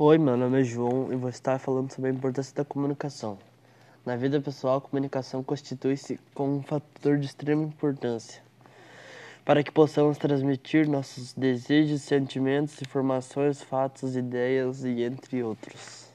Oi, meu nome é João e vou estar falando sobre a importância da comunicação. Na vida pessoal, a comunicação constitui-se como um fator de extrema importância para que possamos transmitir nossos desejos, sentimentos, informações, fatos, ideias e entre outros.